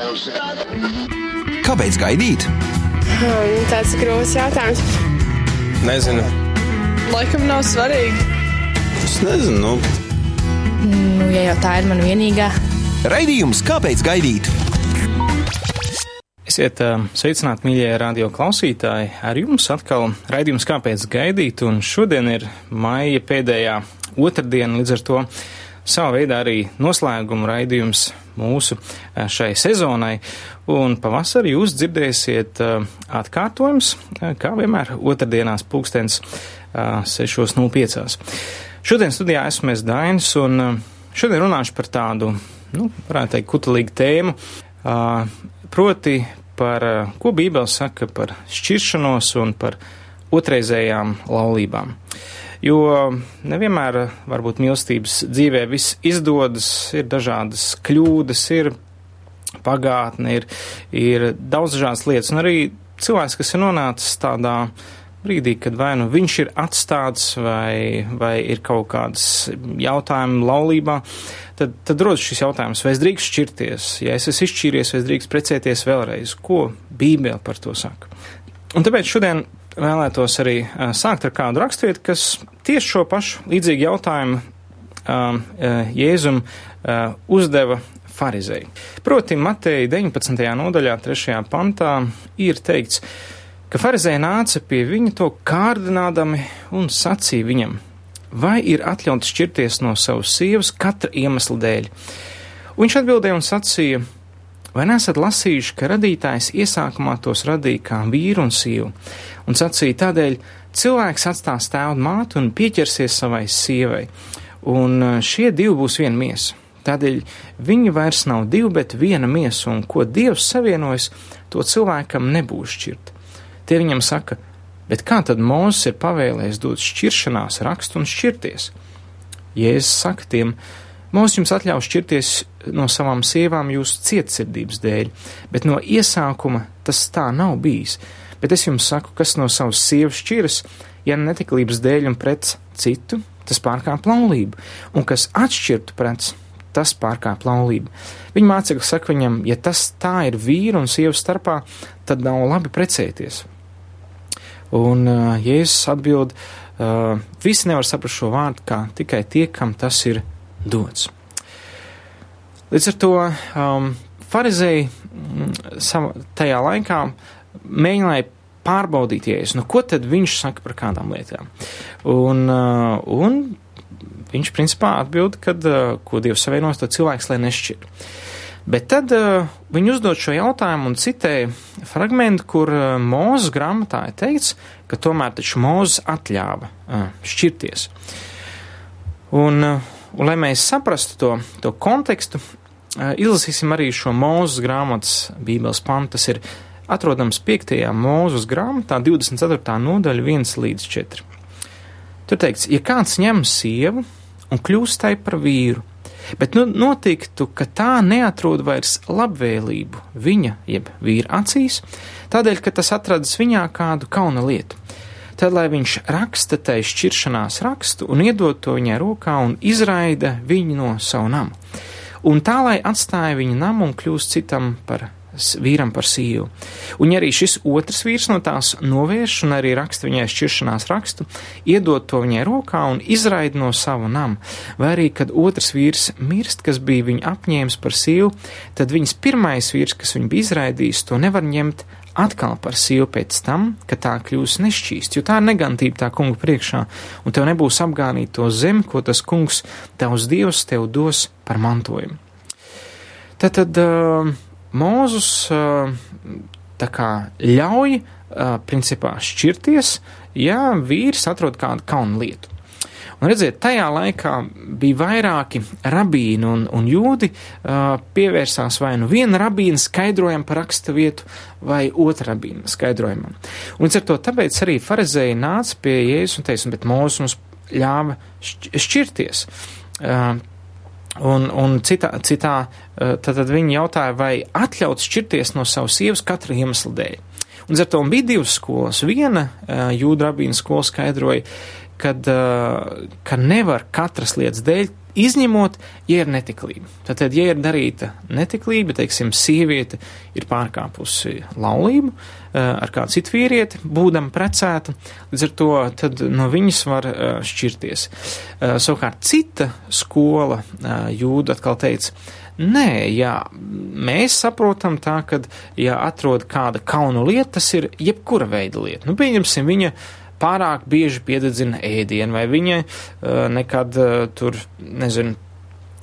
Kāpēc gaidīt? Hmm, tāds grūts jautājums. Nezinu. Laikam nav svarīgi. Es nezinu. Nu. Nu, ja jau tā ir mana vienīgā. Raidījums Kāpēc gaidīt? Esiet sveicināti, mīļie radio klausītāji. Ar jums atkal raidījums Kāpēc gaidīt? Un šodien ir maija pēdējā otrdiena, līdz ar to savā veidā arī noslēguma raidījums mūsu uh, šai sezonai. Un pavasarī jūs dzirdēsiet uh, atkārtojums, uh, kā vienmēr otrdienās pulkstens uh, 6.05. Šodien studijā esmu es Dainis, un uh, šodien runāšu par tādu, nu, varētu teikt, kutelīgu tēmu. Uh, proti par, uh, ko Bībele saka par šķiršanos un par otrreizējām laulībām. Jo nevienmēr varbūt mīlestības dzīvē viss izdodas, ir dažādas kļūdas, ir pagātne, ir, ir daudz dažādas lietas, un arī cilvēks, kas ir nonācis tādā brīdī, kad vai nu viņš ir atstāts, vai, vai ir kaut kādas jautājumi laulībā, tad, tad rodas šis jautājums, vai es drīkst šķirties, ja es esmu izšķīries, vai es drīkst precēties vēlreiz, ko Bībele par to saka. Un tāpēc šodien vēlētos arī sākt ar kādu raksturvietu, kas tieši šo pašu līdzīgu jautājumu Jēzum uzdeva farizei. Proti, Mateja 19. nodaļā, 3. pantā ir teikts, ka farizēja nāca pie viņa to kārdinādami un sacīja viņam, vai ir atļauts šķirties no savas sievas katra iemesla dēļ. Un viņš atbildēja un sacīja, vai nesat lasījuši, ka radītājs iesākumā tos radīja kā vīru un sievu, un sacīja tādēļ cilvēks atstās tēvu un mātu un pieķersies savai sievai, un šie divi būs viena miesa. Tādēļ viņi vairs nav divi, bet viena miesa, un ko Dievs savienojas, to cilvēkam nebūs šķirt. Tie viņam saka, bet kā tad Mūzes ir pavēlējis dot šķiršanās rakstu un šķirties? Jēzus saka tiem, Mūzes jums atļauj šķirties no savām sievām jūsu cietsirdības dēļ, bet no iesākuma tas tā nav bijis. Bet es jums saku, kas no savas sievas šķiras, ja netiklības dēļ un pret citu, tas pārkāp laulību, un kas atšķirtu pret tas pārkāp laulību. Viņa mācekļi saka viņam, ja tas tā ir vīru un sievas starpā, tad nav labi precēties. Un uh, Jēzus atbild, uh, visi nevar saprast šo vārdu kā tikai tie, kam tas ir dots. Līdz ar to um, farizēji mm, tajā laikā mēģināja pārbaudīt jēzus, nu ko tad viņš saka par kādām lietām. Un, uh, un viņš principā atbild, ka, uh, ko Dievs savienos, to cilvēks lai nešķir. Bet tad uh, viņi uzdod šo jautājumu un citēja fragmentu, kur uh, Mūzes grāmatā ir teikts, ka tomēr taču Mūzes atļāva uh, šķirties. Un, uh, un lai mēs saprastu to, to kontekstu, izlasīsim arī šo Mūzes grāmatas Bībeles pantu. Tas ir atrodams 5. mūzes grāmatā, 24. nodaļa, 1 līdz 4. Tur teikts, ja kāds ņem sievu un kļūst tai par vīru, bet nu notiktu, ka tā neatrod vairs labvēlību viņa, jeb vīra acīs, tādēļ, ka tas atradas viņā kādu kauna lietu. Tad, lai viņš raksta tai šķiršanās rakstu un iedod to viņai rokā un izraida viņu no savu namu. Un tā, lai atstāja viņa namu un kļūst citam par vīram par sīvu. Un ja arī šis otrs vīrs no tās novērš un arī raksta viņai šķiršanās rakstu, iedod to viņai rokā un izraida no sava nama, vai arī, kad otrs vīrs mirst, kas bija viņa apņēmis par sīvu, tad viņas pirmais vīrs, kas viņu bija izraidījis, to nevar ņemt atkal par sīvu pēc tam, kad tā kļūs nešķīst, jo tā ir negantība tā kunga priekšā, un tev nebūs apgānīt to zemi, ko tas kungs, tavs dievs, tev dos par mantojumu. Tad, tad uh, Mūzus tā kā ļauj principā šķirties, ja vīrs atrod kādu kaunu lietu. Un redziet, tajā laikā bija vairāki rabīni un, un jūdi uh, pievērsās vai nu viena rabīna skaidrojam par raksta vietu, vai otra rabīna skaidrojumam. Un līdz ar to tāpēc arī farizēji nāca pie Jēzus un teica, bet Mūzus mums ļāva šķirties. Uh, Un, un citā, citā tad, tad viņi jautāja, vai atļauts šķirties no savas sievas katra iemesla dēļ. Un ar to bija divas skolas. Viena jūda rabīna skola skaidroja, kad, ka nevar katras lietas dēļ Izņemot, ja ir netiklība. Tātad, ja ir darīta netiklība, teiksim, sieviete ir pārkāpusi laulību ar kādu citu vīrieti, būdama precēta, līdz ar to no viņas var šķirties. Savukārt cita skola jūda atkal teica, Nē, jā, mēs saprotam tā, ka, ja atrod kāda kaunu lieta, tas ir jebkura veida lieta. Nu, pieņemsim, viņa pārāk bieži piededzina ēdienu, vai viņa uh, nekad uh, tur, nezinu,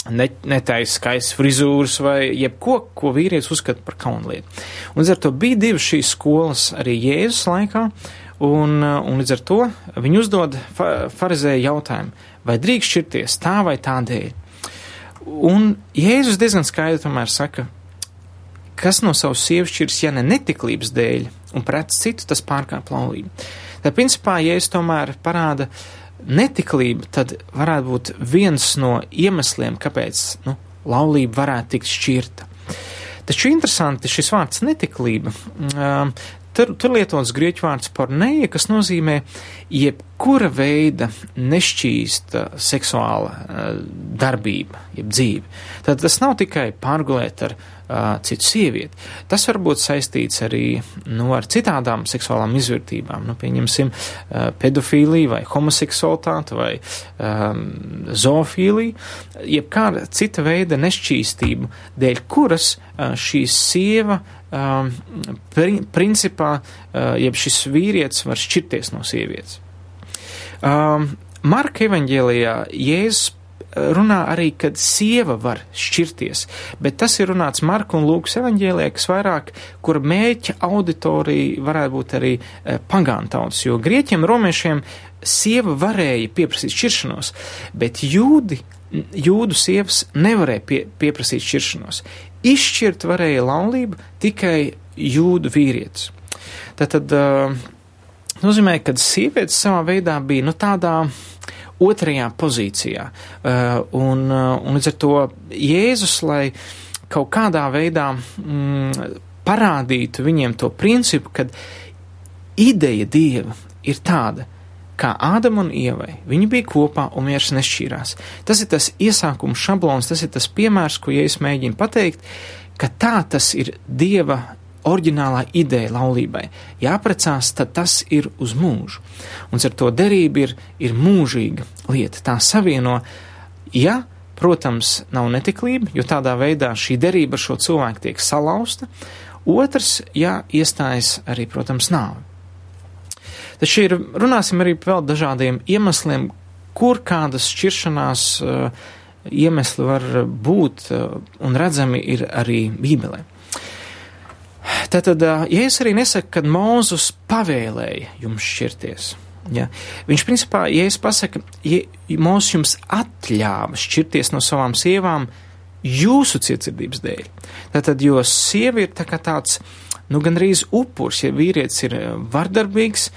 ne, netaisa skaistas frizūras vai jebko, ko vīrietis uzskata par kaunlietu. Un līdz ar to bija divas šīs skolas arī Jēzus laikā, un, un līdz ar to viņi uzdod fa farizēju jautājumu, vai drīkst šķirties tā vai tā dēļ. Un Jēzus diezgan skaidri tomēr saka, kas no savas sievas šķirs, ja ne netiklības dēļ, un pret citu tas pārkāp laulību. Tā principā, ja es tomēr parāda netiklību, tad varētu būt viens no iemesliem, kāpēc nu, laulība varētu tikt šķirta. Taču interesanti šis vārds netiklība. Tur, tur lietots grieķu vārds porneja, kas nozīmē jebkura veida nešķīsta seksuāla darbība, jeb dzīve. Tad tas nav tikai pārgulēt ar uh, citu sievieti. Tas var būt saistīts arī nu, ar citādām seksuālām izvērtībām. Nu, pieņemsim, pedofīliju vai homoseksualitāti vai um, zoofīliju, jebkāda cita veida nešķīstību, dēļ kuras šī sieva um, pri, principā, uh, jeb šis vīrietis var šķirties no sievietes. Um, Marka evaņģēlijā Jēzus runā arī, kad sieva var šķirties, bet tas ir runāts Marka un Lūkas evaņģēlijā, kas vairāk, kur mēķa auditorija varētu būt arī e, pagānu tautas, jo grieķiem, romiešiem sieva varēja pieprasīt šķiršanos, bet jūdi, jūdu sievas nevarēja pie, pieprasīt šķiršanos izšķirt varēja laulību tikai jūdu vīrietis. Tātad uh, nozīmē, ka sievietes savā veidā bija nu, tādā otrajā pozīcijā. Uh, un, uh, un līdz ar to Jēzus, lai kaut kādā veidā mm, parādītu viņiem to principu, ka ideja Dieva ir tāda, kā Ādam un Ievai. Viņi bija kopā un vairs nešķīrās. Tas ir tas iesākums šablons, tas ir tas piemērs, ko ja es mēģinu pateikt, ka tā tas ir Dieva oriģinālā ideja laulībai. Jāprecās, tad tas ir uz mūžu. Un ar to derību ir, ir mūžīga lieta. Tā savieno, ja, protams, nav netiklība, jo tādā veidā šī derība ar šo cilvēku tiek salauzta. Otrs, ja iestājas arī, protams, nāve. Taču ir, runāsim arī par dažādiem iemesliem, kur kādas šķiršanās uh, iemesli var būt uh, un redzami ir arī Bībelē. Tātad, uh, ja es arī nesaku, kad Mūzus pavēlēja jums šķirties, ja, viņš principā, ja es pasaku, ja Mūzus jums atļāva šķirties no savām sievām jūsu cietsirdības dēļ, tātad, jo sievi ir tā kā tāds, uh, nu, gandrīz upurs, ja vīrietis ir vardarbīgs,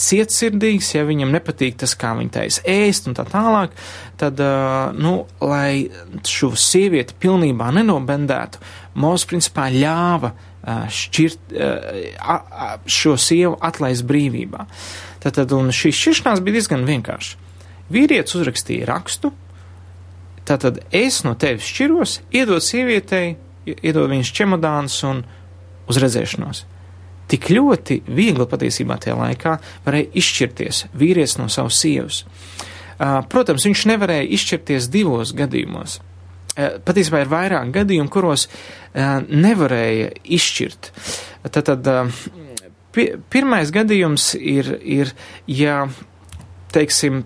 cietsirdīgs, ja viņam nepatīk tas, kā viņa taisa ēst un tā tālāk, tad, nu, lai šo sievieti pilnībā nenobendētu, Mūsu principā ļāva eh, šķirt, šo sievu atlaist brīvībā. Tātad, šī šķiršanās bija diezgan vienkārša. Vīrietis uzrakstīja rakstu, tātad es no tevis šķiros, iedod sievietei, iedod viņas čemodāns un, uz redzēšanos. Tik ļoti viegli patiesībā tajā laikā varēja izšķirties vīrietis no savas sievas. Protams, viņš nevarēja izšķirties divos gadījumos. Patiesībā ir vairāk gadījumu, kuros nevarēja izšķirt. Tātad pirmais gadījums ir, ir ja, teiksim,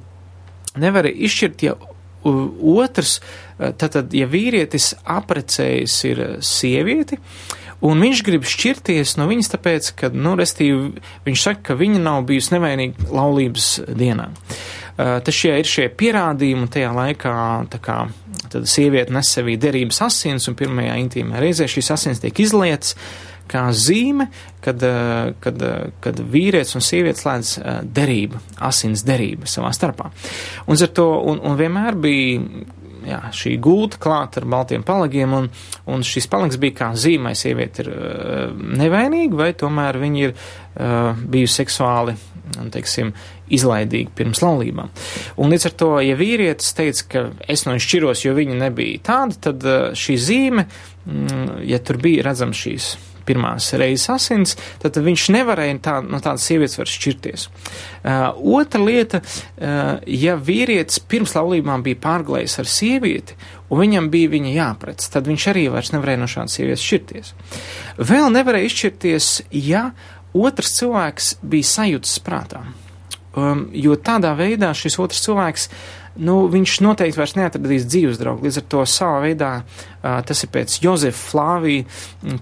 nevarēja izšķirt, ja otrs, tātad, ja vīrietis aprecējis ir sievieti, Un viņš grib šķirties no viņas, tāpēc, ka, nu, restīvi, viņš saka, ka viņa nav bijusi nevainīga laulības dienā. Uh, tas šie ir šie pierādījumi, tajā laikā, kā, tad sieviete nes sevī derības asins, un pirmajā intīmā reizē šīs asins tiek izlietas kā zīme, kad, uh, kad, uh, kad vīrietis un sieviete slēdz derību, asins derību savā starpā. Un, to, un, un vienmēr bija jā, šī gulta klāta ar baltiem palagiem, un, un šis palags bija kā zīmē, sieviete ir nevainīga, vai tomēr viņa ir bijusi seksuāli, teiksim, izlaidīga pirms laulībām. Un līdz ar to, ja vīrietis teica, ka es no viņa šķiros, jo viņa nebija tāda, tad uh, šī zīme, mm, ja tur bija redzams šīs pirmās reizes asins, tad viņš nevarēja tā, no tādas sievietes vairs šķirties. Uh, otra lieta, uh, ja vīrietis pirms laulībām bija pārglējis ar sievieti, un viņam bija viņa jāprec, tad viņš arī vairs nevarēja no šādas sievietes šķirties. Vēl nevarēja izšķirties, ja otrs cilvēks bija sajūtas prātā. Um, jo tādā veidā šis otrs cilvēks uh, nu, viņš noteikti vairs neatradīs dzīves draugu. Līdz ar to savā veidā tas ir pēc Jozefa Flāvija,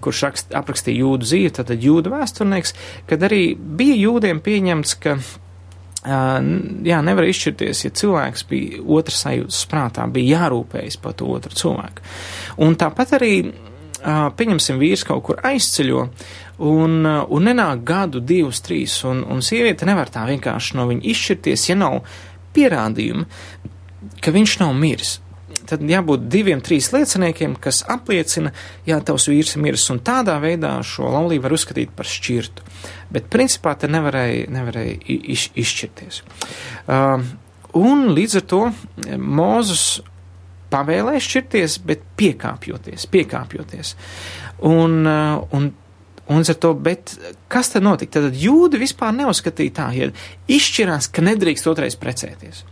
kurš rakst, aprakstīja jūdu dzīvi, tātad jūdu vēsturnieks, kad arī bija jūdiem pieņemts, ka. Jā, nevar izšķirties, ja cilvēks bija otrs sajūtas prātā, bija jārūpējas par to otru cilvēku. Un tāpat arī, pieņemsim, vīrs kaut kur aizceļo, un, un nenāk gadu, divus, trīs, un, un sieviete nevar tā vienkārši no viņa izšķirties, ja nav pierādījumi, ka viņš nav miris. Tad jābūt diviem, trīs lieciniekiem, kas apliecina, jā, tavs vīrs ir miris, un tādā veidā šo laulību var uzskatīt par šķirtu. Bet principā te nevarēja, nevarēja iz, izšķirties. Uh, un līdz ar to Mūzus pavēlēja šķirties, bet piekāpjoties, piekāpjoties. Un, uh, un Un ar to, bet kas tad notika? Tad jūdi vispār neuzskatīja tā, ja izšķirās, ka nedrīkst otrais precēties.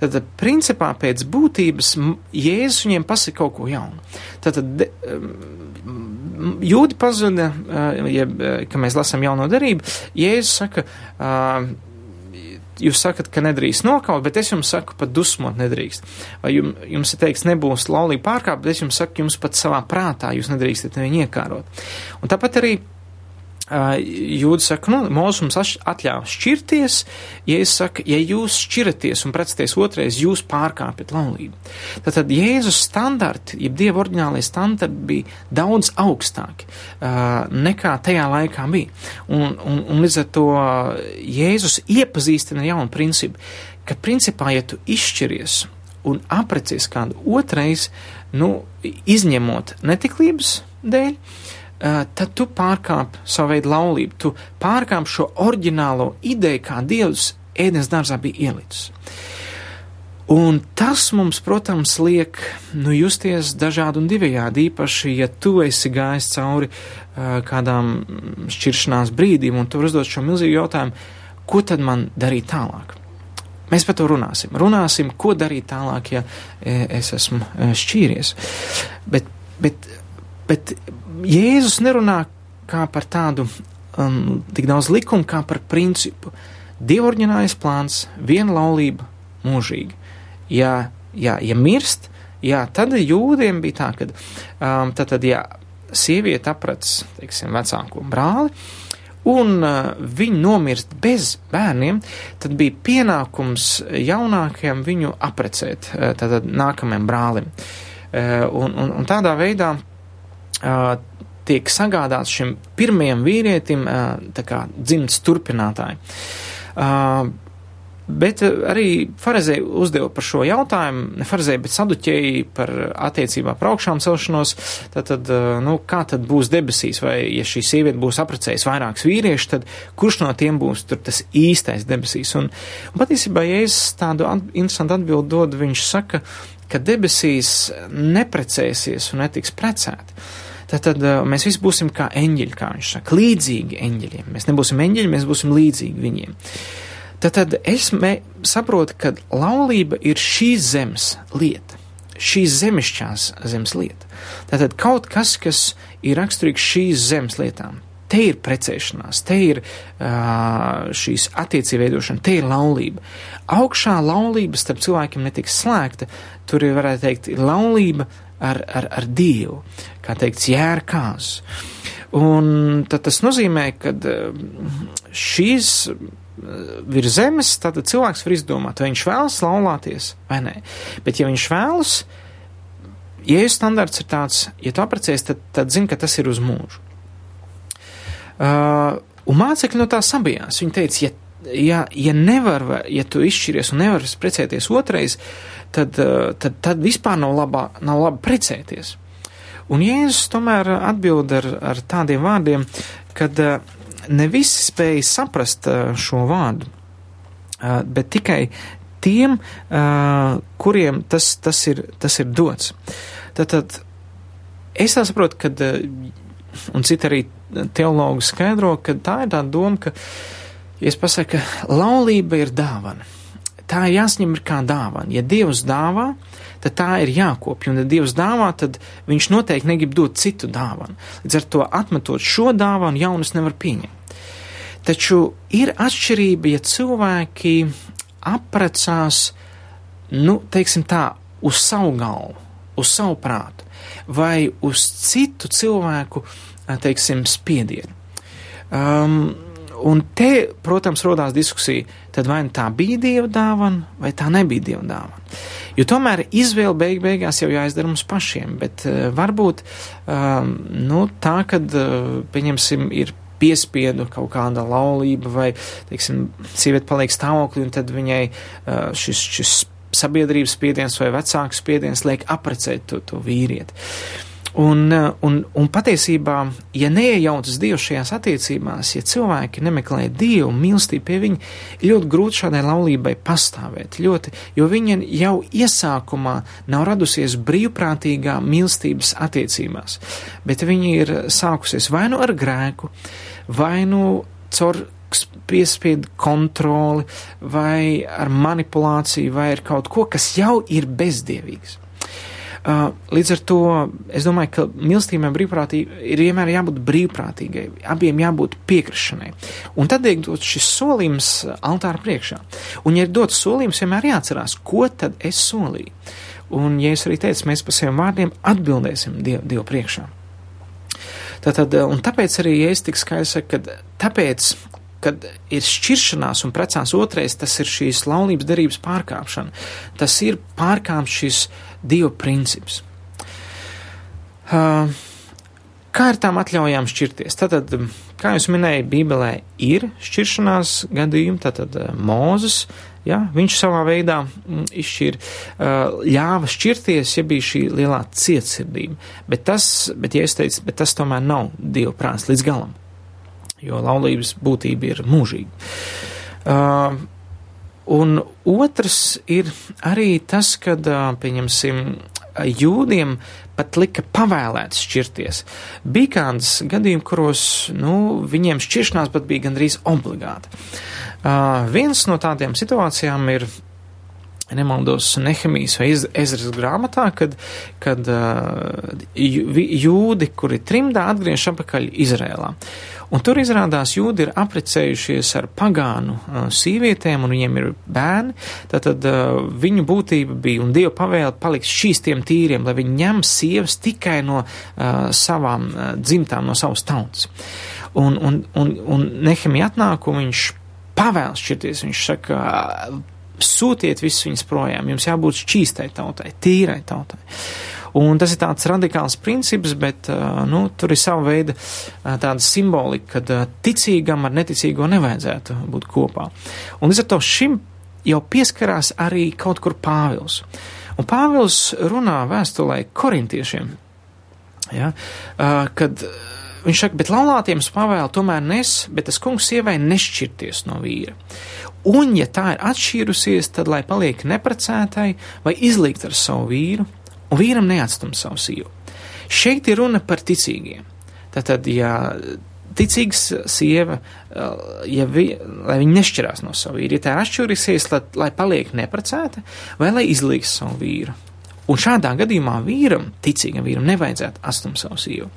Tad, principā, pēc būtības Jēzus viņiem pasaka kaut ko jaunu. Tad, jūdi pazuda, ja, ka mēs lasām jauno darību, Jēzus saka, uh, jūs sakat, ka nedrīkst nokaut, bet es jums saku, pat dusmot nedrīkst. Vai jums, jums ir teiks, nebūs laulība pārkāpt, bet es jums saku, jums pat savā prātā jūs nedrīkstat viņu iekārot. Un tāpat arī Jūda saka, nu, Mūzes mums atļāva šķirties, ja es saku, ja jūs šķiraties un preceties otrais, jūs pārkāpjat laulību. Tātad Jēzus standarti, jeb Dieva oriģinālie standarti bija daudz augstāki nekā tajā laikā bija. Un, un, un līdz ar to Jēzus iepazīstina jaunu principu, ka principā, ja tu izšķiries un aprecies kādu otrais, nu, izņemot netiklības dēļ, uh, tad tu pārkāp savu veidu laulību, tu pārkāp šo oriģinālo ideju, kā Dievs ēdienas dārzā bija ielicis. Un tas mums, protams, liek nu, justies dažādi un divējādi, īpaši, ja tu esi gājis cauri uh, kādām šķiršanās brīdīm un tu uzdod šo milzīgu jautājumu, ko tad man darīt tālāk? Mēs par to runāsim. Runāsim, ko darīt tālāk, ja es esmu šķīries. Bet, bet, bet Jēzus nerunā kā par tādu um, tik daudz likumu, kā par principu. Dievorģinājas plāns, viena laulība mūžīgi. Ja, ja, ja mirst, jā, tad jūdiem bija tā, ka um, tad, tad, ja sieviete aprec, teiksim, vecāko brāli, un uh, viņi nomirst bez bērniem, tad bija pienākums jaunākajam viņu aprecēt, uh, tātad nākamajam brālim. Uh, un, un, un tādā veidā tiek sagādāts šim pirmajam vīrietim kā, dzimts turpinātāji. Bet arī Farizēji uzdeva par šo jautājumu, ne Farizēji, bet saduķēji par attiecībā par augšām celšanos, tad, tad, nu, kā tad būs debesīs, vai, ja šī sieviete būs aprecējis vairākus vīriešus, tad kurš no tiem būs tur tas īstais debesīs? Un, un patiesībā, ja es tādu at, interesantu atbildu dodu, viņš saka, ka debesīs neprecēsies un netiks precēti tad, tad uh, mēs visi būsim kā eņģeļi, kā viņš saka, līdzīgi eņģeļiem. Mēs nebūsim eņģeļi, mēs būsim līdzīgi viņiem. Tad, tad es mē, saprotu, ka laulība ir šīs zemes lieta, šīs zemišķās zemes lieta. Tātad kaut kas, kas ir raksturīgs šīs zemes lietām. Te ir precēšanās, te ir uh, šīs attiecību veidošana, te ir laulība. Augšā laulība starp cilvēkiem netiks slēgta, tur ir, varētu teikt, laulība ar, ar, ar Dievu, kā teikts, jērkās. Un tad tas nozīmē, ka eh, šīs eh, virs zemes, tad cilvēks var izdomāt, vai viņš vēlas laulāties vai nē. Bet ja viņš vēlas, ja standarts ir tāds, ja tu apprecējies, tad, tad zini, ka tas ir uz mūžu. Uh, un mācekļi no tā sabijās. Viņi teica, ja ja, ja nevar, ja tu izšķiries un nevar precēties otrais, tad, uh, tad, tad vispār nav, labā, nav labi precēties. Un Jēzus tomēr atbild ar, ar tādiem vārdiem, kad uh, ne visi spēja saprast uh, šo vārdu, bet tikai tiem, kuriem tas, tas, ir, tas ir dots. Tātad es tā saprotu, ka, un citi arī teologi skaidro, ka tā ir tā doma, ka, ja es pasaku, ka laulība ir dāvana, tā ir jāsņem ir kā dāvana. Ja Dievs dāvā, tad tā ir jākopja, un ja Dievs dāvā, tad viņš noteikti negrib dot citu dāvanu. Līdz ar to atmetot šo dāvanu, jaunas nevar pieņemt. Taču ir atšķirība, ja cilvēki apprecās, nu, teiksim tā, uz savu galvu, uz savu prātu, vai uz citu cilvēku, teiksim, spiedienu. Um, un te, protams, rodās diskusija, tad vai nu tā bija dieva dāvana, vai tā nebija dieva dāvana. Jo tomēr izvēle beig beigās jau jāizdara mums pašiem, bet uh, varbūt um, nu, tā, kad, uh, pieņemsim, ir piespiedu kaut kāda laulība vai, teiksim, sieviete paliek stāvoklī un tad viņai uh, šis, šis sabiedrības spiediens vai vecāks spiediens liek aprecēt to, to vīrieti. Un, uh, un, un patiesībā, ja neiejautas Dievs šajās attiecībās, ja cilvēki nemeklē Dievu mīlestību pie viņa, ļoti grūti šādai laulībai pastāvēt. Ļoti, jo viņa jau iesākumā nav radusies brīvprātīgā mīlestības attiecībās, bet viņa ir sākusies vai nu ar grēku, vai nu caur piespiedu kontroli, vai ar manipulāciju, vai ar kaut ko, kas jau ir bezdievīgs. Uh, līdz ar to es domāju, ka mīlestībai brīvprātīgai ir vienmēr jābūt brīvprātīgai, abiem jābūt piekrišanai. Un tad tiek dots šis solījums altāra priekšā. Un, ja ir dots solījums, vienmēr jāatcerās, ko tad es solīju. Un, ja es arī teicu, mēs par saviem vārdiem atbildēsim Dievu, Dievu priekšā. Tātad, un tāpēc arī, ja es tik skaidrs saku, ka tāpēc, kad ir šķiršanās un precās otrais, tas ir šīs laulības derības pārkāpšana. Tas ir pārkāpts šis Dieva princips. Uh, kā ar tām atļaujām šķirties? Tātad, kā jūs minēju, Bībelē ir šķiršanās gadījumi, tātad Mūzes, ja, viņš savā veidā mm, izšķir, uh, ļāva šķirties, ja bija šī lielā cietsirdība. Bet tas, bet, ja es teicu, bet tas tomēr nav Dieva prāts līdz galam, jo laulības būtība ir mūžīga. Uh, Un otrs ir arī tas, kad, pieņemsim, jūdiem pat lika pavēlēts šķirties. Bija kādas gadījumi, kuros, nu, viņiem šķiršanās pat bija gandrīz obligāta. Uh, viens no tādiem situācijām ir nemaldos Nehemijas vai Ezras grāmatā, kad, kad jūdi, kuri trimdā, atgriež atpakaļ Izrēlā. Un tur izrādās jūdi ir aprecējušies ar pagānu uh, sīvietēm, un viņiem ir bērni. Tātad uh, viņu būtība bija un Dieva pavēle palikt šīstiem tīriem, lai viņi ņem sievas tikai no uh, savām uh, dzimtām, no savas tautas. Un, un, un, un Nehemija atnāk, un viņš pavēl šķirties. Viņš saka, sūtiet visus viņus projām, jums jābūt šķīstai tautai, tīrai tautai. Un tas ir tāds radikāls princips, bet nu, tur ir sava veida tāda simbolika, ka ticīgam ar neticīgo nevajadzētu būt kopā. Un līdz ar to šim jau pieskarās arī kaut kur Pāvils. Un Pāvils runā vēstulē korintiešiem, ja, kad viņš saka, bet laulātiem pavēlu tomēr nes, bet tas kungs sievai nešķirties no vīra. Un, ja tā ir atšķīrusies, tad lai paliek neprecētai vai izlikt ar savu vīru, un vīram neatstum savu sīvu. Šeit ir runa par ticīgiem. Tātad, ja ticīgs sieva, ja vi, lai viņa nešķirās no savu vīru, ja tā ir atšķirīsies, lai, lai paliek neprecēta vai lai izlīgs savu vīru. Un šādā gadījumā vīram, ticīgam vīram, nevajadzētu atstumt savu sīvu.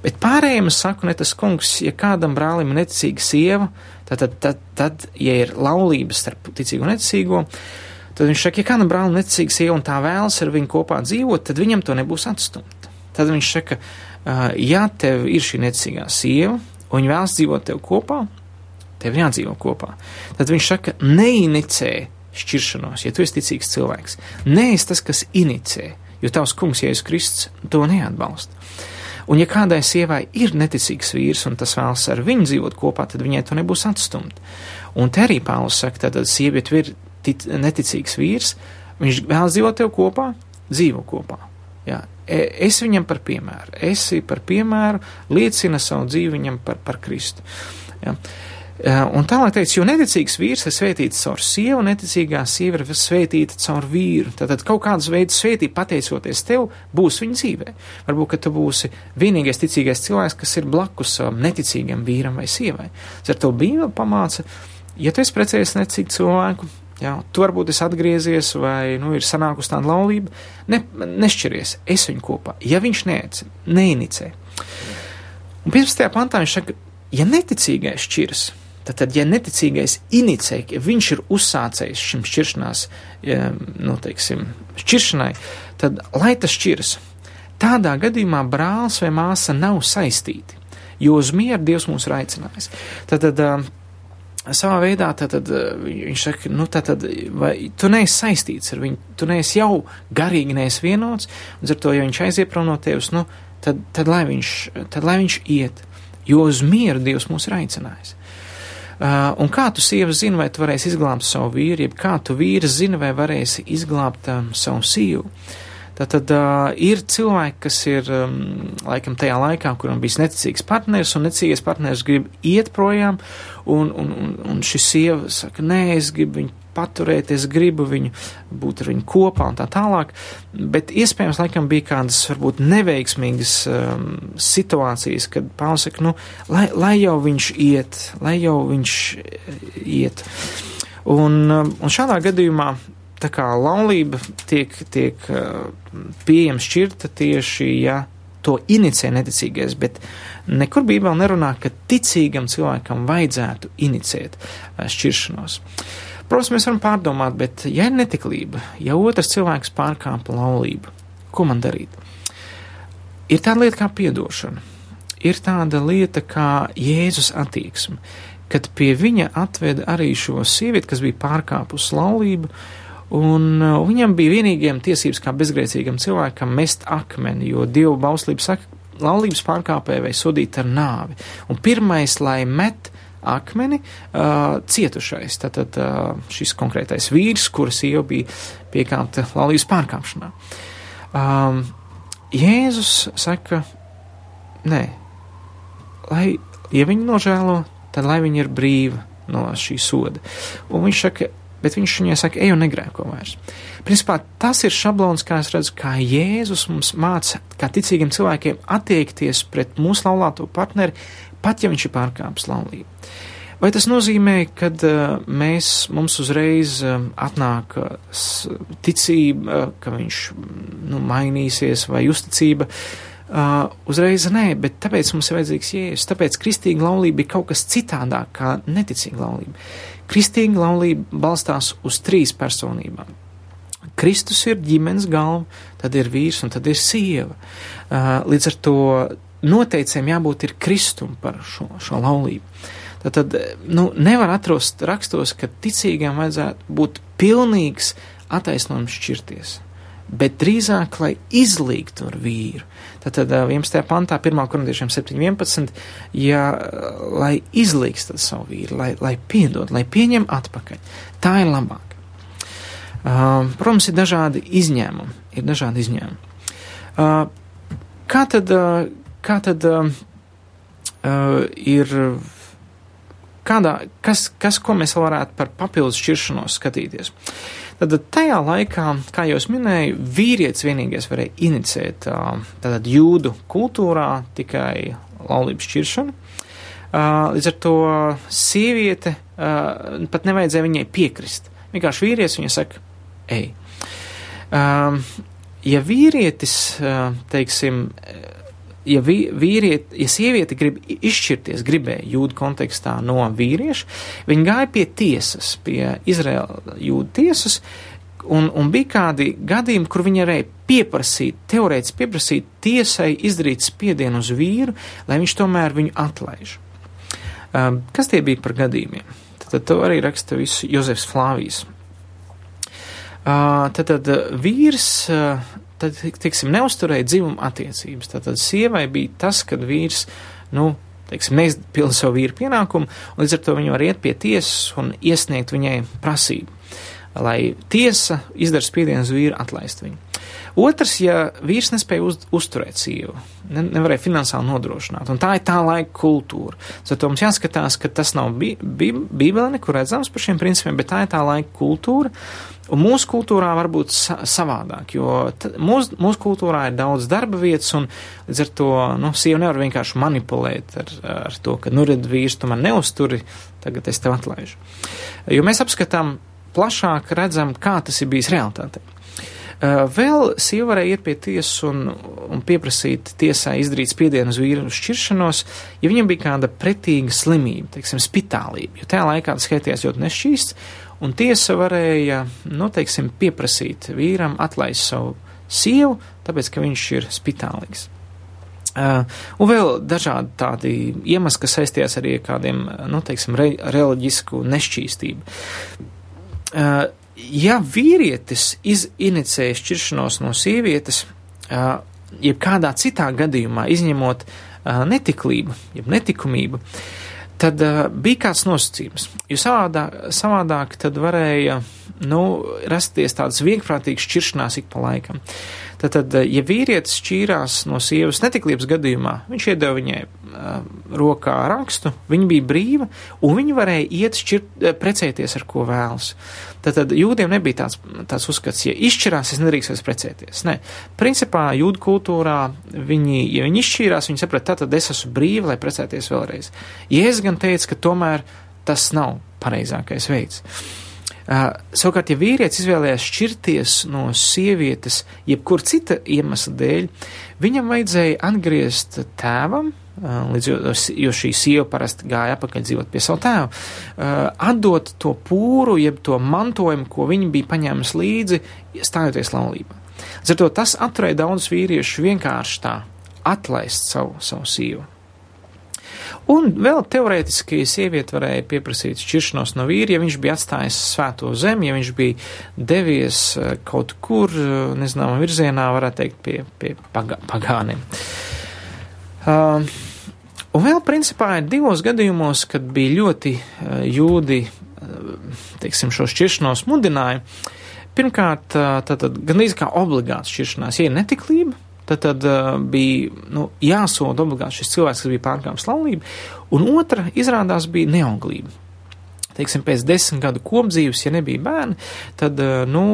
Bet pārējiem es saku, ne tas kungs, ja kādam brālim ir neticīga sieva, tad, tad, tad, tad ja ir laulības starp ticīgo un neticīgo, Tad viņš saka, ja kādam brālim neticīga sieva un tā vēlas ar viņu kopā dzīvot, tad viņam to nebūs atstumt. Tad viņš saka, ja tev ir šī neticīgā sieva un viņa vēlas dzīvot tev kopā, tev jādzīvo kopā. Tad viņš saka, neinicē šķiršanos, ja tu esi ticīgs cilvēks. Nē, es tas, kas inicē, jo tavs kungs, Jēzus Kristus, to neatbalsta. Un ja kādai sievai ir neticīgs vīrs un tas vēlas ar viņu dzīvot kopā, tad viņai to nebūs atstumt. Un te arī Pāvils saka, tad sieviete ir tic, neticīgs vīrs, viņš vēlas dzīvot tev kopā, dzīvo kopā. Jā. E, es viņam par piemēru, esi par piemēru, liecina savu dzīvi viņam par, par Kristu. Jā. Un tālāk teica, jo neticīgs vīrs ir svētīts caur sievu, neticīgā sieva ir svētīta caur vīru. Tātad kaut kādas veidas svētība pateicoties tev būs viņa dzīvē. Varbūt, ka tu būsi vienīgais ticīgais cilvēks, kas ir blakus savam neticīgam vīram vai sievai. Ar to Bībeli pamāca, ja tu esi precējies neticīgu cilvēku, jā, tu varbūt esi atgriezies vai, nu, ir sanākus tāda laulība, ne, nešķiries, es viņu kopā. Ja viņš neic, neinicē. Un 15. pantā viņš saka, ja neticīgais šķiras, Tad, ja neticīgais inicē, ja viņš ir uzsācējis šim šķiršanās, nu, teiksim, šķiršanai, tad lai tas šķiras. Tādā gadījumā brālis vai māsa nav saistīti, jo uz mieru Dievs mūs ir aicinājis. Tad, tad savā veidā tad, tad, viņš saka, nu, tad, vai, tu neesi saistīts ar viņu, tu neesi jau garīgi neesi vienots, un ar to, ja viņš aiziet prom no tevis, nu, tad, tad, lai viņš, tad lai viņš iet, jo uz mieru Dievs mūs ir aicinājis. Uh, un kā tu sieva zini, vai tu varēsi izglābt savu vīru, jeb kā tu vīrs zini, vai varēsi izglābt um, savu sievu. Tātad uh, ir cilvēki, kas ir um, laikam tajā laikā, kuram bijis neticīgs partneris, un neticīgais partneris grib iet projām, un, un, un, un šis sieva saka, nē, es gribu viņu paturēt, es gribu viņu būt ar viņu kopā un tā tālāk, bet iespējams laikam bija kādas varbūt neveiksmīgas um, situācijas, kad Pāvils saka, nu, lai, lai jau viņš iet, lai jau viņš iet. Un, um, un šādā gadījumā tā kā laulība tiek, tiek uh, pieejama šķirta tieši, ja to inicē neticīgais, bet nekur Bībelē nerunā, ka ticīgam cilvēkam vajadzētu inicēt uh, šķiršanos. Uh, Protams, mēs varam pārdomāt, bet ja ir netiklība, ja otrs cilvēks pārkāpa laulību, ko man darīt? Ir tāda lieta kā piedošana, ir tāda lieta kā Jēzus attieksme, kad pie viņa atveda arī šo sievieti, kas bija pārkāpusi laulību, un uh, viņam bija vienīgajam tiesības kā bezgrēcīgam cilvēkam mest akmeni, jo Dieva bauslība saka, laulības pārkāpēji vai sodīt ar nāvi. Un pirmais, lai met akmeni uh, cietušais. Tātad uh, šis konkrētais vīrs, kuras jau bija piekāpta laulības pārkāpšanā. Um, Jēzus saka, nē, lai, ja viņi nožēlo, tad lai viņi ir brīvi no šī soda. Un viņš saka, bet viņš viņai saka, ej un negrēko vairs. Principā tas ir šablons, kā es redzu, kā Jēzus mums māca, kā ticīgiem cilvēkiem attiekties pret mūsu laulāto partneri, pat ja viņš ir pārkāpis laulību. Vai tas nozīmē, ka uh, mēs, mums uzreiz uh, atnāk uh, ticība, uh, ka viņš nu, mainīsies vai uzticība? Uh, uzreiz nē, bet tāpēc mums ir vajadzīgs jēzus. Tāpēc kristīga laulība ir kaut kas citādāk kā neticīga laulība. Kristīga laulība balstās uz trīs personībām. Kristus ir ģimenes galva, tad ir vīrs un tad ir sieva. Uh, līdz ar to noteicēm jābūt ir kristum par šo, šo laulību. Tad, tad nu, nevar atrast rakstos, ka ticīgiem vajadzētu būt pilnīgs attaisnojums šķirties, bet drīzāk, lai izlīgtu ar vīru. Tātad 11. pantā, 1. korintiešiem 7.11, ja, lai izlīgst savu vīru, lai, lai piedod, lai pieņem atpakaļ. Tā ir labāk. Uh, protams, ir dažādi izņēmumi. Ir dažādi izņēmumi. Uh, kā tad, uh, kā tad uh, uh, ir, kādā, kas, kas, ko mēs varētu par papildus šķiršanos skatīties? Tad tajā laikā, kā jau minēju, vīrietis vienīgais varēja inicēt tātad jūdu kultūrā tikai laulības šķiršanu. Līdz ar to sieviete pat nevajadzēja viņai piekrist. Vienkārši vīrietis viņai saka, ej. Ja vīrietis, teiksim, ja, vīriet, ja sieviete grib izšķirties, gribēja jūdu kontekstā no vīrieša, viņa gāja pie tiesas, pie Izraēla jūdu tiesas, un, un bija kādi gadījumi, kur viņa varēja pieprasīt, teorētiski pieprasīt tiesai izdarīt spiedienu uz vīru, lai viņš tomēr viņu atlaiž. Um, kas tie bija par gadījumiem? Tad, tad to arī raksta visu Jozefs Flāvijs. Uh, tad, tad vīrs uh, tad, tiksim, neusturēja dzimuma attiecības. Tātad sievai bija tas, kad vīrs, nu, teiksim, neizpilda savu vīru pienākumu, un līdz ar to viņi var iet pie tiesas un iesniegt viņai prasību, lai tiesa izdara spiedienu uz vīru atlaist viņu. Otrs, ja vīrs nespēja uz, uzturēt sievu, ne, nevarēja finansiāli nodrošināt, un tā ir tā laika kultūra. Tad mums jāskatās, ka tas nav bi, bi, bībelē nekur redzams par šiem principiem, bet tā ir tā laika kultūra, un mūsu kultūrā var būt sa savādāk, jo mūsu, mūsu kultūrā ir daudz darba vietas, un līdz ar to, nu, sieva nevar vienkārši manipulēt ar, ar to, ka, nu, red vīrs, tu man neuzturi, tagad es tev atlaižu. Jo mēs apskatām plašāk, redzam, kā tas ir bijis realitātei. Eh, vēl sieva varēja iet pie tiesas un, un pieprasīt tiesā izdarīt spiedienu uz vīru šķiršanos, ja viņam bija kāda pretīga slimība, teiksim, spitālība, jo tajā laikā tas skaitījās ļoti nešķīsts, un tiesa varēja, nu, teiksim, pieprasīt vīram atlaist savu sievu, tāpēc, ka viņš ir spitālīgs. Uh, un vēl dažādi tādi iemesli, kas saistījās arī ar kādiem, nu, teiksim, re, reliģisku nešķīstību. Uh, ja vīrietis izinicēja šķiršanos no sievietes, jeb kādā citā gadījumā, izņemot netiklību, jeb netikumību, tad bija kāds nosacījums. Jo savādāk, savādāk tad varēja nu, rasties tādas vienprātīgas šķiršanās ik pa laikam. Tātad, ja vīrietis šķīrās no sievas netiklības gadījumā, viņš iedeva viņai uh, rokā rakstu, viņa bija brīva, un viņa varēja iet šķirt, precēties ar ko vēlas. Tātad jūdiem nebija tāds, tāds uzskats, ja izšķirās, es nedrīkst vairs precēties. Nē, principā jūdu kultūrā viņi, ja viņi izšķīrās, viņi saprata, tātad es esmu brīva, lai precēties vēlreiz. Jēzus gan teica, ka tomēr tas nav pareizākais veids. Uh, savukārt, ja vīrietis izvēlējās šķirties no sievietes, jebkur cita iemesla dēļ, viņam vajadzēja atgriezt tēvam, līdz, jo, jo šī sieva parasti gāja apakaļ dzīvot pie savu tēvu, uh, atdot to pūru, jeb to mantojumu, ko viņa bija paņēmusi līdzi, stājoties laulībā. Līdz ar to tas atturēja daudz vīriešu vienkārši tā atlaist savu, savu sievu. Un vēl teorētiski sieviete varēja pieprasīt šķiršanos no vīra, ja viņš bija atstājis svēto zemi, ja viņš bija devies eh, kaut kur, nezināmā virzienā, varētu teikt, pie, pie pagā, pagāniem. Uh, un vēl principā ir divos gadījumos, kad bija ļoti uh, jūdi, uh, teiksim, šo šķiršanos mudināja. Pirmkārt, uh, tātad gandrīz kā obligāts šķiršanās, ja ir netiklība, tad, tad uh, bija nu, jāsoda obligāti šis cilvēks, kas bija pārkāpis laulību, un otra izrādās bija neauglība. Teiksim, pēc desmit gadu kopdzīves, ja nebija bērni, tad, uh, nu,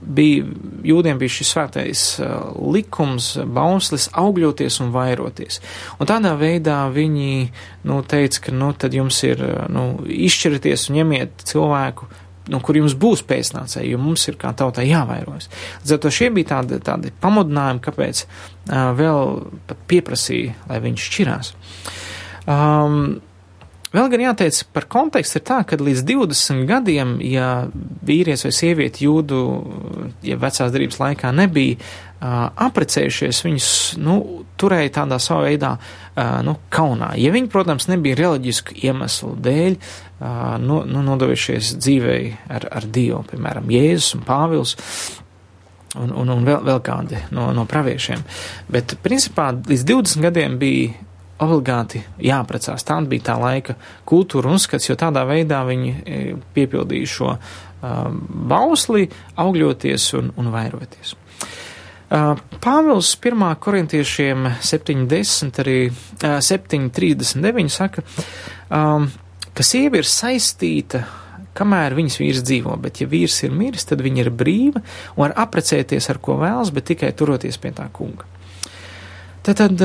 bija, jūdiem bija šis svētais uh, likums, bauslis augļoties un vairoties. Un tādā veidā viņi, nu, teica, ka, nu, tad jums ir, uh, nu, izšķirties un ņemiet cilvēku no kur jums būs pēcnācēji, jo mums ir kā tautai jāvairojas. Līdz ar to šie bija tādi, tādi pamudinājumi, kāpēc uh, vēl pat pieprasīja, lai viņš šķirās. Um, Vēl gan jāteic par kontekstu ir tā, ka līdz 20 gadiem, ja vīrietis vai sieviete jūdu, ja vecās darības laikā nebija uh, aprecējušies, viņus, nu, turēja tādā savā veidā, uh, nu, kaunā. Ja viņi, protams, nebija reliģisku iemeslu dēļ, uh, nu, nu, nodevušies dzīvei ar, ar Dievu, piemēram, Jēzus un Pāvils. Un, un, un vēl, vēl kādi no, no praviešiem. Bet, principā, līdz 20 gadiem bija obligāti jāprecās. Tā bija tā laika kultūra un uzskats, jo tādā veidā viņi piepildīja šo um, bausli, augļoties un, un vairoties. Uh, Pāvils 1. korintiešiem 70, arī uh, 7.39 saka, ka sieva ir saistīta, kamēr viņas vīrs dzīvo, bet ja vīrs ir miris, tad viņa ir brīva un var aprecēties ar ko vēlas, bet tikai turoties pie tā kunga. Tad, tad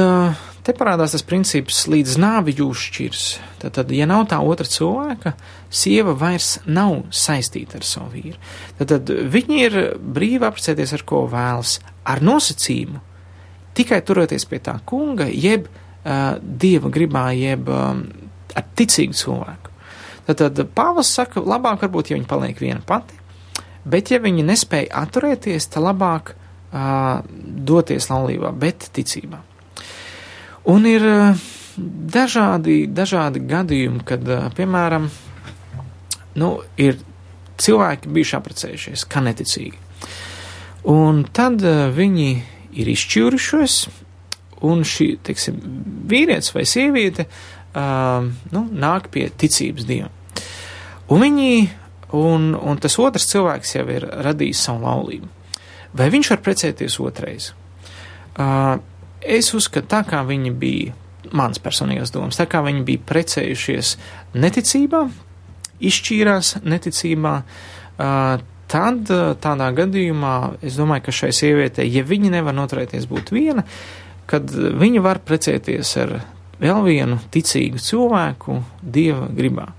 te parādās tas princips, līdz nāvi jūs šķirs. Tad, ja nav tā otra cilvēka, sieva vairs nav saistīta ar savu vīru. Tad, tad viņi ir brīvi aprecēties ar ko vēlas, ar nosacījumu tikai turoties pie tā kunga, jeb uh, dieva gribā, jeb um, ar ticīgu cilvēku. Tad, tad Pāvils saka, labāk varbūt, ja viņa paliek viena pati, bet ja viņa nespēja atturēties, tad labāk uh, doties laulībā, bet ticībā. Un ir uh, dažādi, dažādi gadījumi, kad, uh, piemēram, nu, ir cilvēki bijuši apprecējušies, kā neticīgi. Un tad uh, viņi ir izšķīrušies, un šī, teiksim, vīrietis vai sieviete uh, nu, nāk pie ticības dievam. Un viņi, un, un tas otrs cilvēks jau ir radījis savu laulību. Vai viņš var precēties otrais? Uh, es uzskatu, tā kā viņi bija, mans personīgās domas, tā kā viņi bija precējušies neticībā, izšķīrās neticībā, uh, tad tādā gadījumā es domāju, ka šai sievietei, ja viņa nevar noturēties būt viena, kad viņa var precēties ar vēl vienu ticīgu cilvēku dieva gribā.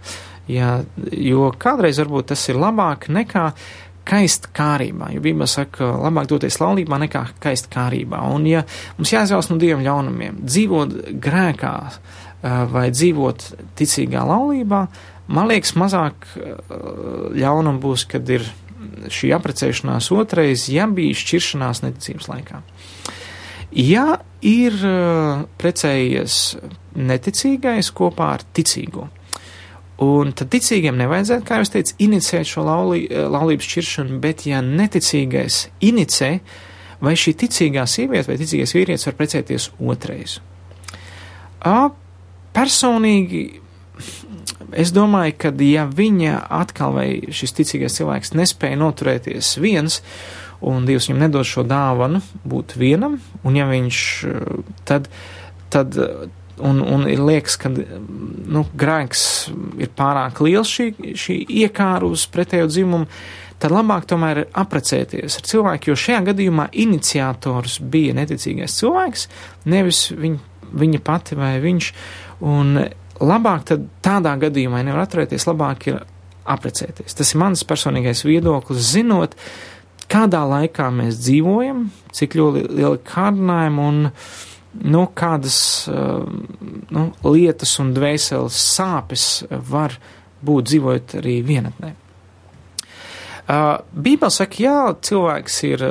Jā, jo kādreiz varbūt tas ir labāk nekā kaist kārībā, jo Bībelē saka, labāk doties laulībā nekā kaist kārībā. Un ja mums jāizvēlas no dieviem ļaunumiem, dzīvot grēkā vai dzīvot ticīgā laulībā, man liekas, mazāk ļaunum būs, kad ir šī aprecēšanās otrais, ja bija šķiršanās neticības laikā. Ja ir uh, precējies neticīgais kopā ar ticīgo, un tad ticīgiem nevajadzētu, kā jau es teicu, inicēt šo laulī, uh, laulības šķiršanu, bet ja neticīgais inicē, vai šī ticīgā sieviete vai ticīgais vīrietis var precēties otrais. Personīgi es domāju, ka ja viņa atkal vai šis ticīgais cilvēks nespēja noturēties viens, un Dievs viņam nedod šo dāvanu būt vienam, un ja viņš tad, tad un, un ir liekas, ka nu, grēks ir pārāk liels šī, šī iekāra uz pretējo dzimumu, tad labāk tomēr ir aprecēties ar cilvēku, jo šajā gadījumā iniciators bija neticīgais cilvēks, nevis viņ, viņa pati vai viņš. Un labāk tad tādā gadījumā nevar atturēties, labāk ir aprecēties. Tas ir mans personīgais viedoklis, zinot, kādā laikā mēs dzīvojam, cik ļoti lieli kārdinājumi un nu, kādas nu, lietas un dvēseles sāpes var būt dzīvojot arī vienatnē. Uh, Bībeli saka, ja cilvēks ir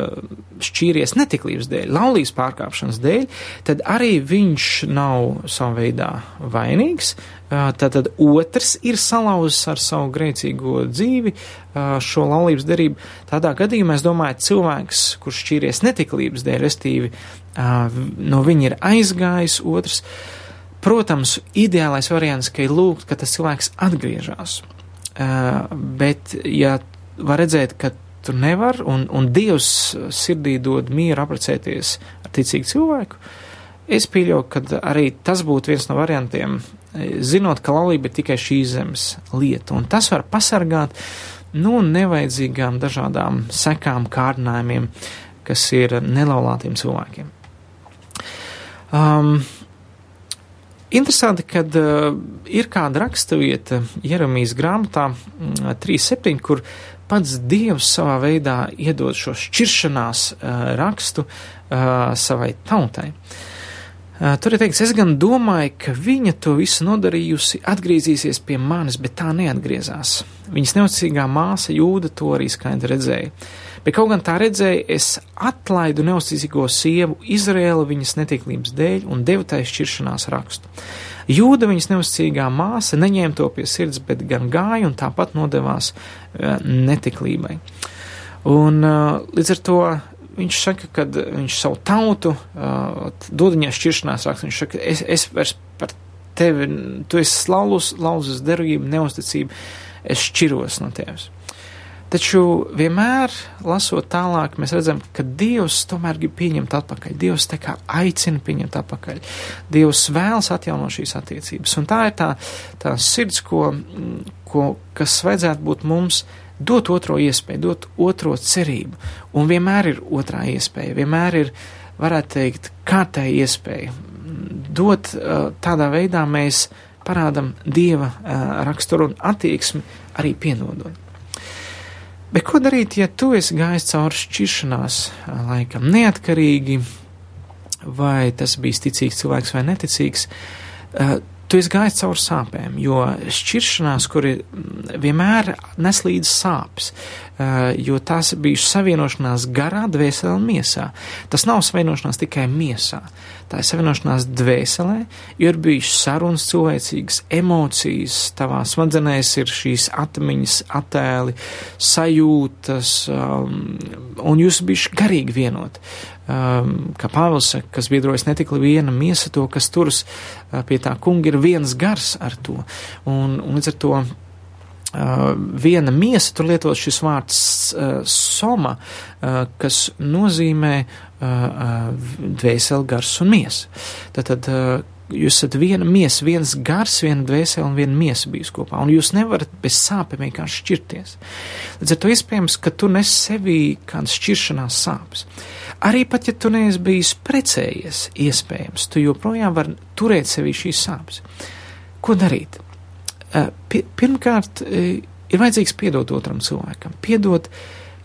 šķīries netiklības dēļ, laulības pārkāpšanas dēļ, tad arī viņš nav savā veidā vainīgs. Uh, tad, tad otrs ir salauzis ar savu grēcīgo dzīvi šo laulības derību. Tādā gadījumā es domāju, cilvēks, kurš šķīries netiklības dēļ, restīvi no viņa ir aizgājis, otrs. Protams, ideālais variants, ka ir lūgt, ka tas cilvēks atgriežas. Bet, ja var redzēt, ka tur nevar, un, un Dievs sirdī dod mieru apprecēties ar ticīgu cilvēku. Es pieļauju, ka arī tas būtu viens no variantiem, zinot, ka laulība ir tikai šīs zemes lieta, un tas var pasargāt no nu, nevajadzīgām dažādām sekām, kārdinājumiem, kas ir nelaulātiem cilvēkiem. Um, Interesanti, ka uh, ir kāda raksturvieta Jeremijas grāmatā 3.7, kur pats Dievs savā veidā iedod šo šķiršanās uh, rakstu uh, savai tautai. Uh, tur ir teikts, es gan domāju, ka viņa to visu nodarījusi, atgriezīsies pie manis, bet tā neatgriezās. Viņas neuzticīgā māsa Jūda to arī skaidri redzēja. Bet kaut gan tā redzēja, es atlaidu neuzticīgo sievu Izrēlu viņas netiklības dēļ un devu tai šķiršanās rakstu. Jūda viņas neuzticīgā māsa neņēma to pie sirds, bet gan gāja un tāpat nodevās uh, netiklībai. Un uh, līdz ar to viņš saka, ka viņš savu tautu uh, dod viņai šķiršanās rakstu. Viņš saka, es, es vairs par tevi, tu esi laulus, lauzas derība, neusticība, es šķiros no tevis. Taču vienmēr, lasot tālāk, mēs redzam, ka Dievs tomēr grib pieņemt atpakaļ. Dievs tā kā aicina pieņemt atpakaļ. Dievs vēlas atjaunot šīs attiecības. Un tā ir tā, tā sirds, ko, ko, kas vajadzētu būt mums, dot otro iespēju, dot otro cerību. Un vienmēr ir otrā iespēja, vienmēr ir, varētu teikt, kārtēja iespēja. Dot tādā veidā mēs parādam Dieva raksturu un attieksmi arī pienodot. Bet ko darīt, ja tu esi gājis cauri šķiršanās laikam neatkarīgi, vai tas bija ticīgs cilvēks vai neticīgs? Tu esi gājis cauri sāpēm, jo šķiršanās, kur ir vienmēr nes līdzi sāpes, jo tās bija savienošanās garā, dvēselē un miesā. Tas nav savienošanās tikai miesā tā ir savienošanās dvēselē, jo ir bijušas sarunas cilvēcīgas, emocijas, tavā smadzenēs ir šīs atmiņas, attēli, sajūtas, um, un jūs bijuši garīgi vienot. Um, kā Pāvils kas biedrojas ne tik viena miesa to, kas turas uh, pie tā kunga, ir viens gars ar to. Un, un līdz ar to Uh, viena miesa, tur lietot šis vārds uh, soma, uh, kas nozīmē uh, uh, dvēseli, gars un miesa. Tātad uh, jūs esat viena miesa, viens gars, viena dvēsele un viena miesa bijis kopā, un jūs nevarat bez sāpēm vienkārši šķirties. Līdz ar to iespējams, ka tu nes sevī kādas šķiršanās sāpes. Arī pat, ja tu neesi bijis precējies, iespējams, tu joprojām vari turēt sevī šīs sāpes. Ko darīt? Eh, pirmkārt, eh, ir vajadzīgs piedot otram cilvēkam. Piedot,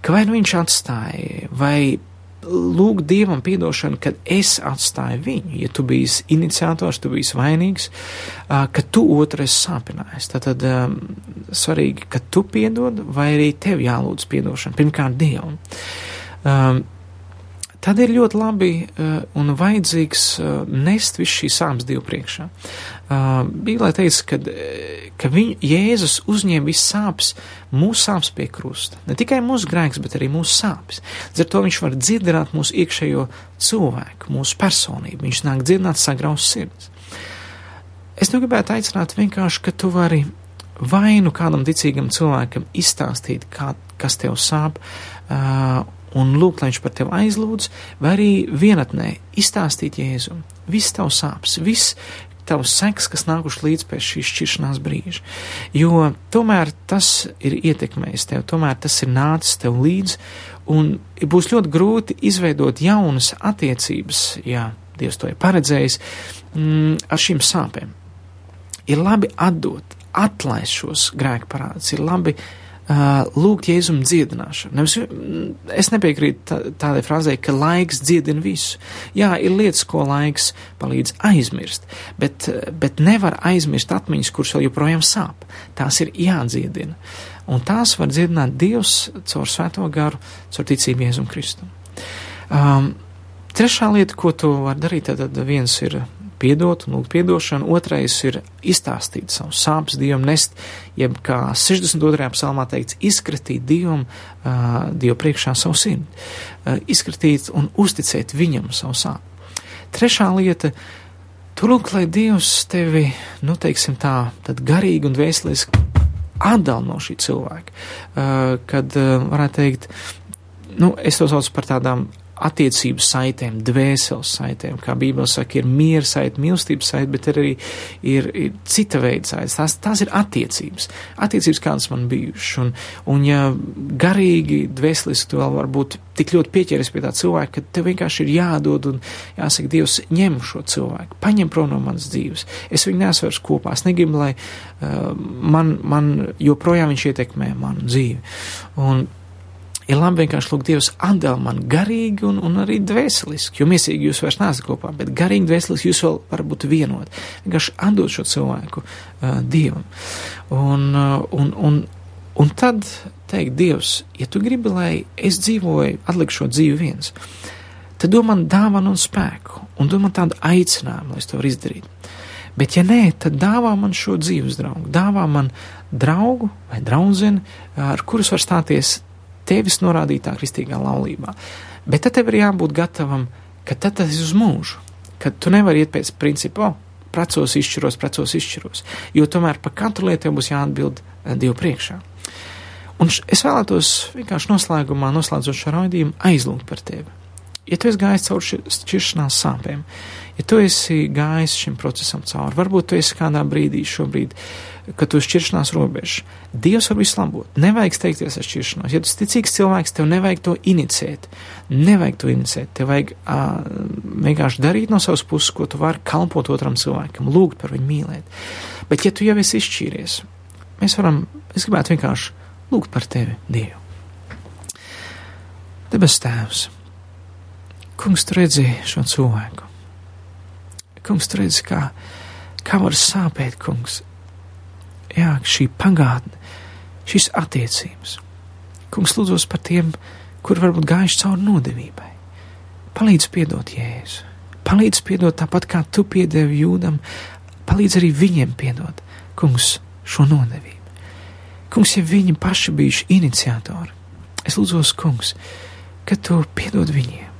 ka vai nu viņš atstāja, vai lūgt Dievam piedošanu, kad es atstāju viņu, ja tu biji iniciators, tu biji vainīgs, eh, ka tu otru esi sāpinājis. Tad, um, svarīgi, ka tu piedod, vai arī tev jālūdz piedošana. Pirmkārt, Dievam. Um, tad ir ļoti labi uh, un vajadzīgs uh, nest visu šīs sāpes Dievu priekšā. Uh, Bībelē teica, ka, ka viņu, Jēzus uzņēma visas sāpes, mūsu sāpes pie krusta. Ne tikai mūsu grēks, bet arī mūsu sāpes. Līdz ar to viņš var dzirdināt mūsu iekšējo cilvēku, mūsu personību. Viņš nāk dzirdināt sagraus sirds. Es nu gribētu aicināt vienkārši, ka tu vari vainu kādam ticīgam cilvēkam izstāstīt, kā, kas tev sāp, uh, un lūgt, lai viņš par tevi aizlūdz, vai arī vienatnē izstāstīt Jēzum. Viss tavs sāpes, viss tavs seks, kas nākuši līdz pēc šīs šķiršanās brīža. Jo tomēr tas ir ietekmējis tev, tomēr tas ir nācis tev līdzi, un būs ļoti grūti izveidot jaunas attiecības, ja Dievs to ir paredzējis, mm, ar šīm sāpēm. Ir labi atdot, atlaist šos grēku parādus, ir labi Uh, lūgt Jēzum dziedināšanu. Nevis, es nepiekrītu tā, tādai frāzē, ka laiks dziedina visu. Jā, ir lietas, ko laiks palīdz aizmirst, bet, bet nevar aizmirst atmiņas, kuras vēl joprojām sāp. Tās ir jādziedina. Un tās var dziedināt Dievs caur svēto garu, caur ticību Jēzum Kristum. Um, trešā lieta, ko tu vari darīt, tad viens ir piedot un lūgt piedošanu, otrais ir izstāstīt savus sāpes Dievam, nest, jeb kā 62. psalmā teikts, izskatīt Dievam, uh, Dievu priekšā savu sirdi, uh, izskatīt un uzticēt Viņam savu sāpes. Trešā lieta Tu lūk, lai Dievs tevi, nu, teiksim tā, tad garīgi un vēsturiski atdala no šī cilvēka. Uh, kad uh, varētu teikt, nu, es to saucu par tādām attiecību saitēm, dvēseles saitēm, kā Bībele saka, ir miera saite, mīlestības saite, bet arī ir, ir cita veida saites. Tās, tās ir attiecības, attiecības, kādas man bijušas. Un, un ja garīgi, dvēseliski tu vēl varbūt tik ļoti pieķeries pie tā cilvēka, ka tev vienkārši ir jādod un jāsaka, Dievs, ņem šo cilvēku, paņem prom no manas dzīves. Es viņu nesvēršu kopā, es negribu, lai uh, man, man joprojām viņš ietekmē manu dzīvi. Un, labi vienkārši lūgt Dievs atdal man garīgi un, un arī dvēseliski, jo miesīgi jūs vairs neesat kopā, bet garīgi dvēseliski jūs vēl varat būt vienot. Vienkārši atdot šo cilvēku uh, Dievam. Un, uh, un, un, un tad teikt, Dievs, ja tu gribi, lai es dzīvoju, atlikšu dzīvi viens, tad dod man dāvanu un spēku, un dod man tādu aicinājumu, lai es to varu izdarīt. Bet, ja nē, tad dāvā man šo dzīves draugu, dāvā man draugu vai draudzeni, ar kurus var stāties tevis norādītā kristīgā laulībā. Bet tad tev ir jābūt gatavam, ka tad tas ir uz mūžu, ka tu nevari iet pēc principa, oh, precos izšķiros, precos izšķiros, jo tomēr par katru lietu būs jāatbild eh, Dievu priekšā. Un es vēlētos vienkārši noslēgumā, noslēdzot šo raidījumu, aizlūgt par tevi. Ja tu esi gājis cauri šķiršanās sāpēm, ja tu esi gājis šim procesam cauri, varbūt tu esi kādā brīdī šobrīd uh, ka tu šķiršanās robeža. Dievs var visu labot. Nevajag steigties ar šķiršanos. Ja tu esi ticīgs cilvēks, tev nevajag to inicēt. Nevajag to inicēt. Tev vajag uh, vienkārši darīt no savas puses, ko tu vari kalpot otram cilvēkam, lūgt par viņu mīlēt. Bet, ja tu jau esi izšķīries, mēs varam, es gribētu vienkārši lūgt par tevi, Dievu. Debes Tēvs, Kungs, tu redzi šo cilvēku. Kungs, tu redzi, kā, kā var sāpēt, Kungs, jā, šī pagātne, šīs attiecības. Kungs lūdzos par tiem, kur varbūt gājuši cauri nodevībai. Palīdz piedot Jēzu, palīdz piedot tāpat kā tu piedevi jūdam, palīdz arī viņiem piedot, kungs, šo nodevību. Kungs, ja viņi paši bijuši iniciatori, es lūdzos, kungs, ka tu piedod viņiem,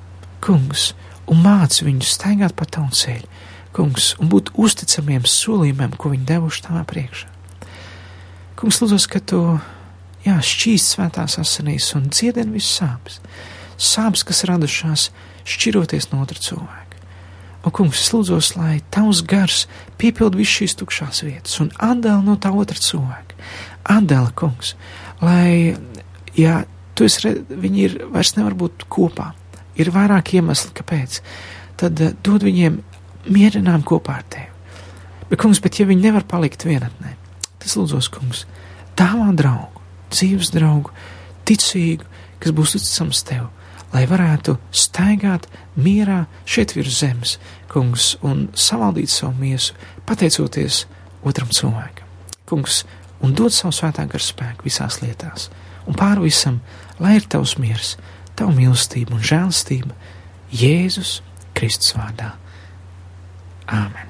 kungs, un māci viņus staigāt pa tavu ceļu, kungs, un būt uzticamiem solījumiem, ko viņi devuši tavā priekšā. Kungs, lūdzu, ka tu, jā, šķīst svētās asinīs un dziedini visus sāpes, sāpes, kas radušās šķiroties no otra cilvēka. Un, kungs, es lūdzu, lai tavs gars piepild visu šīs tukšās vietas un atdala no tā otra cilvēka. Atdala, kungs, lai, jā, tu esi, re- viņi ir vairs nevar būt kopā. Ir vairāk iemesli, kāpēc. Tad uh, dod viņiem mierinājumu kopā ar tevi. Bet, kungs, bet ja viņi nevar palikt vienatnē, tas lūdzos, kungs, dāvā draugu, dzīves draugu, ticīgu, kas būs uzticams tev, lai varētu staigāt mierā šeit virs zemes, kungs, un savaldīt savu miesu, pateicoties otram cilvēkam. Kungs, un dod savu svētā gara spēku visās lietās, un pāri visam, lai ir tavs miers, tava mīlestība un žēlstība Jēzus Kristus vārdā. Āmen!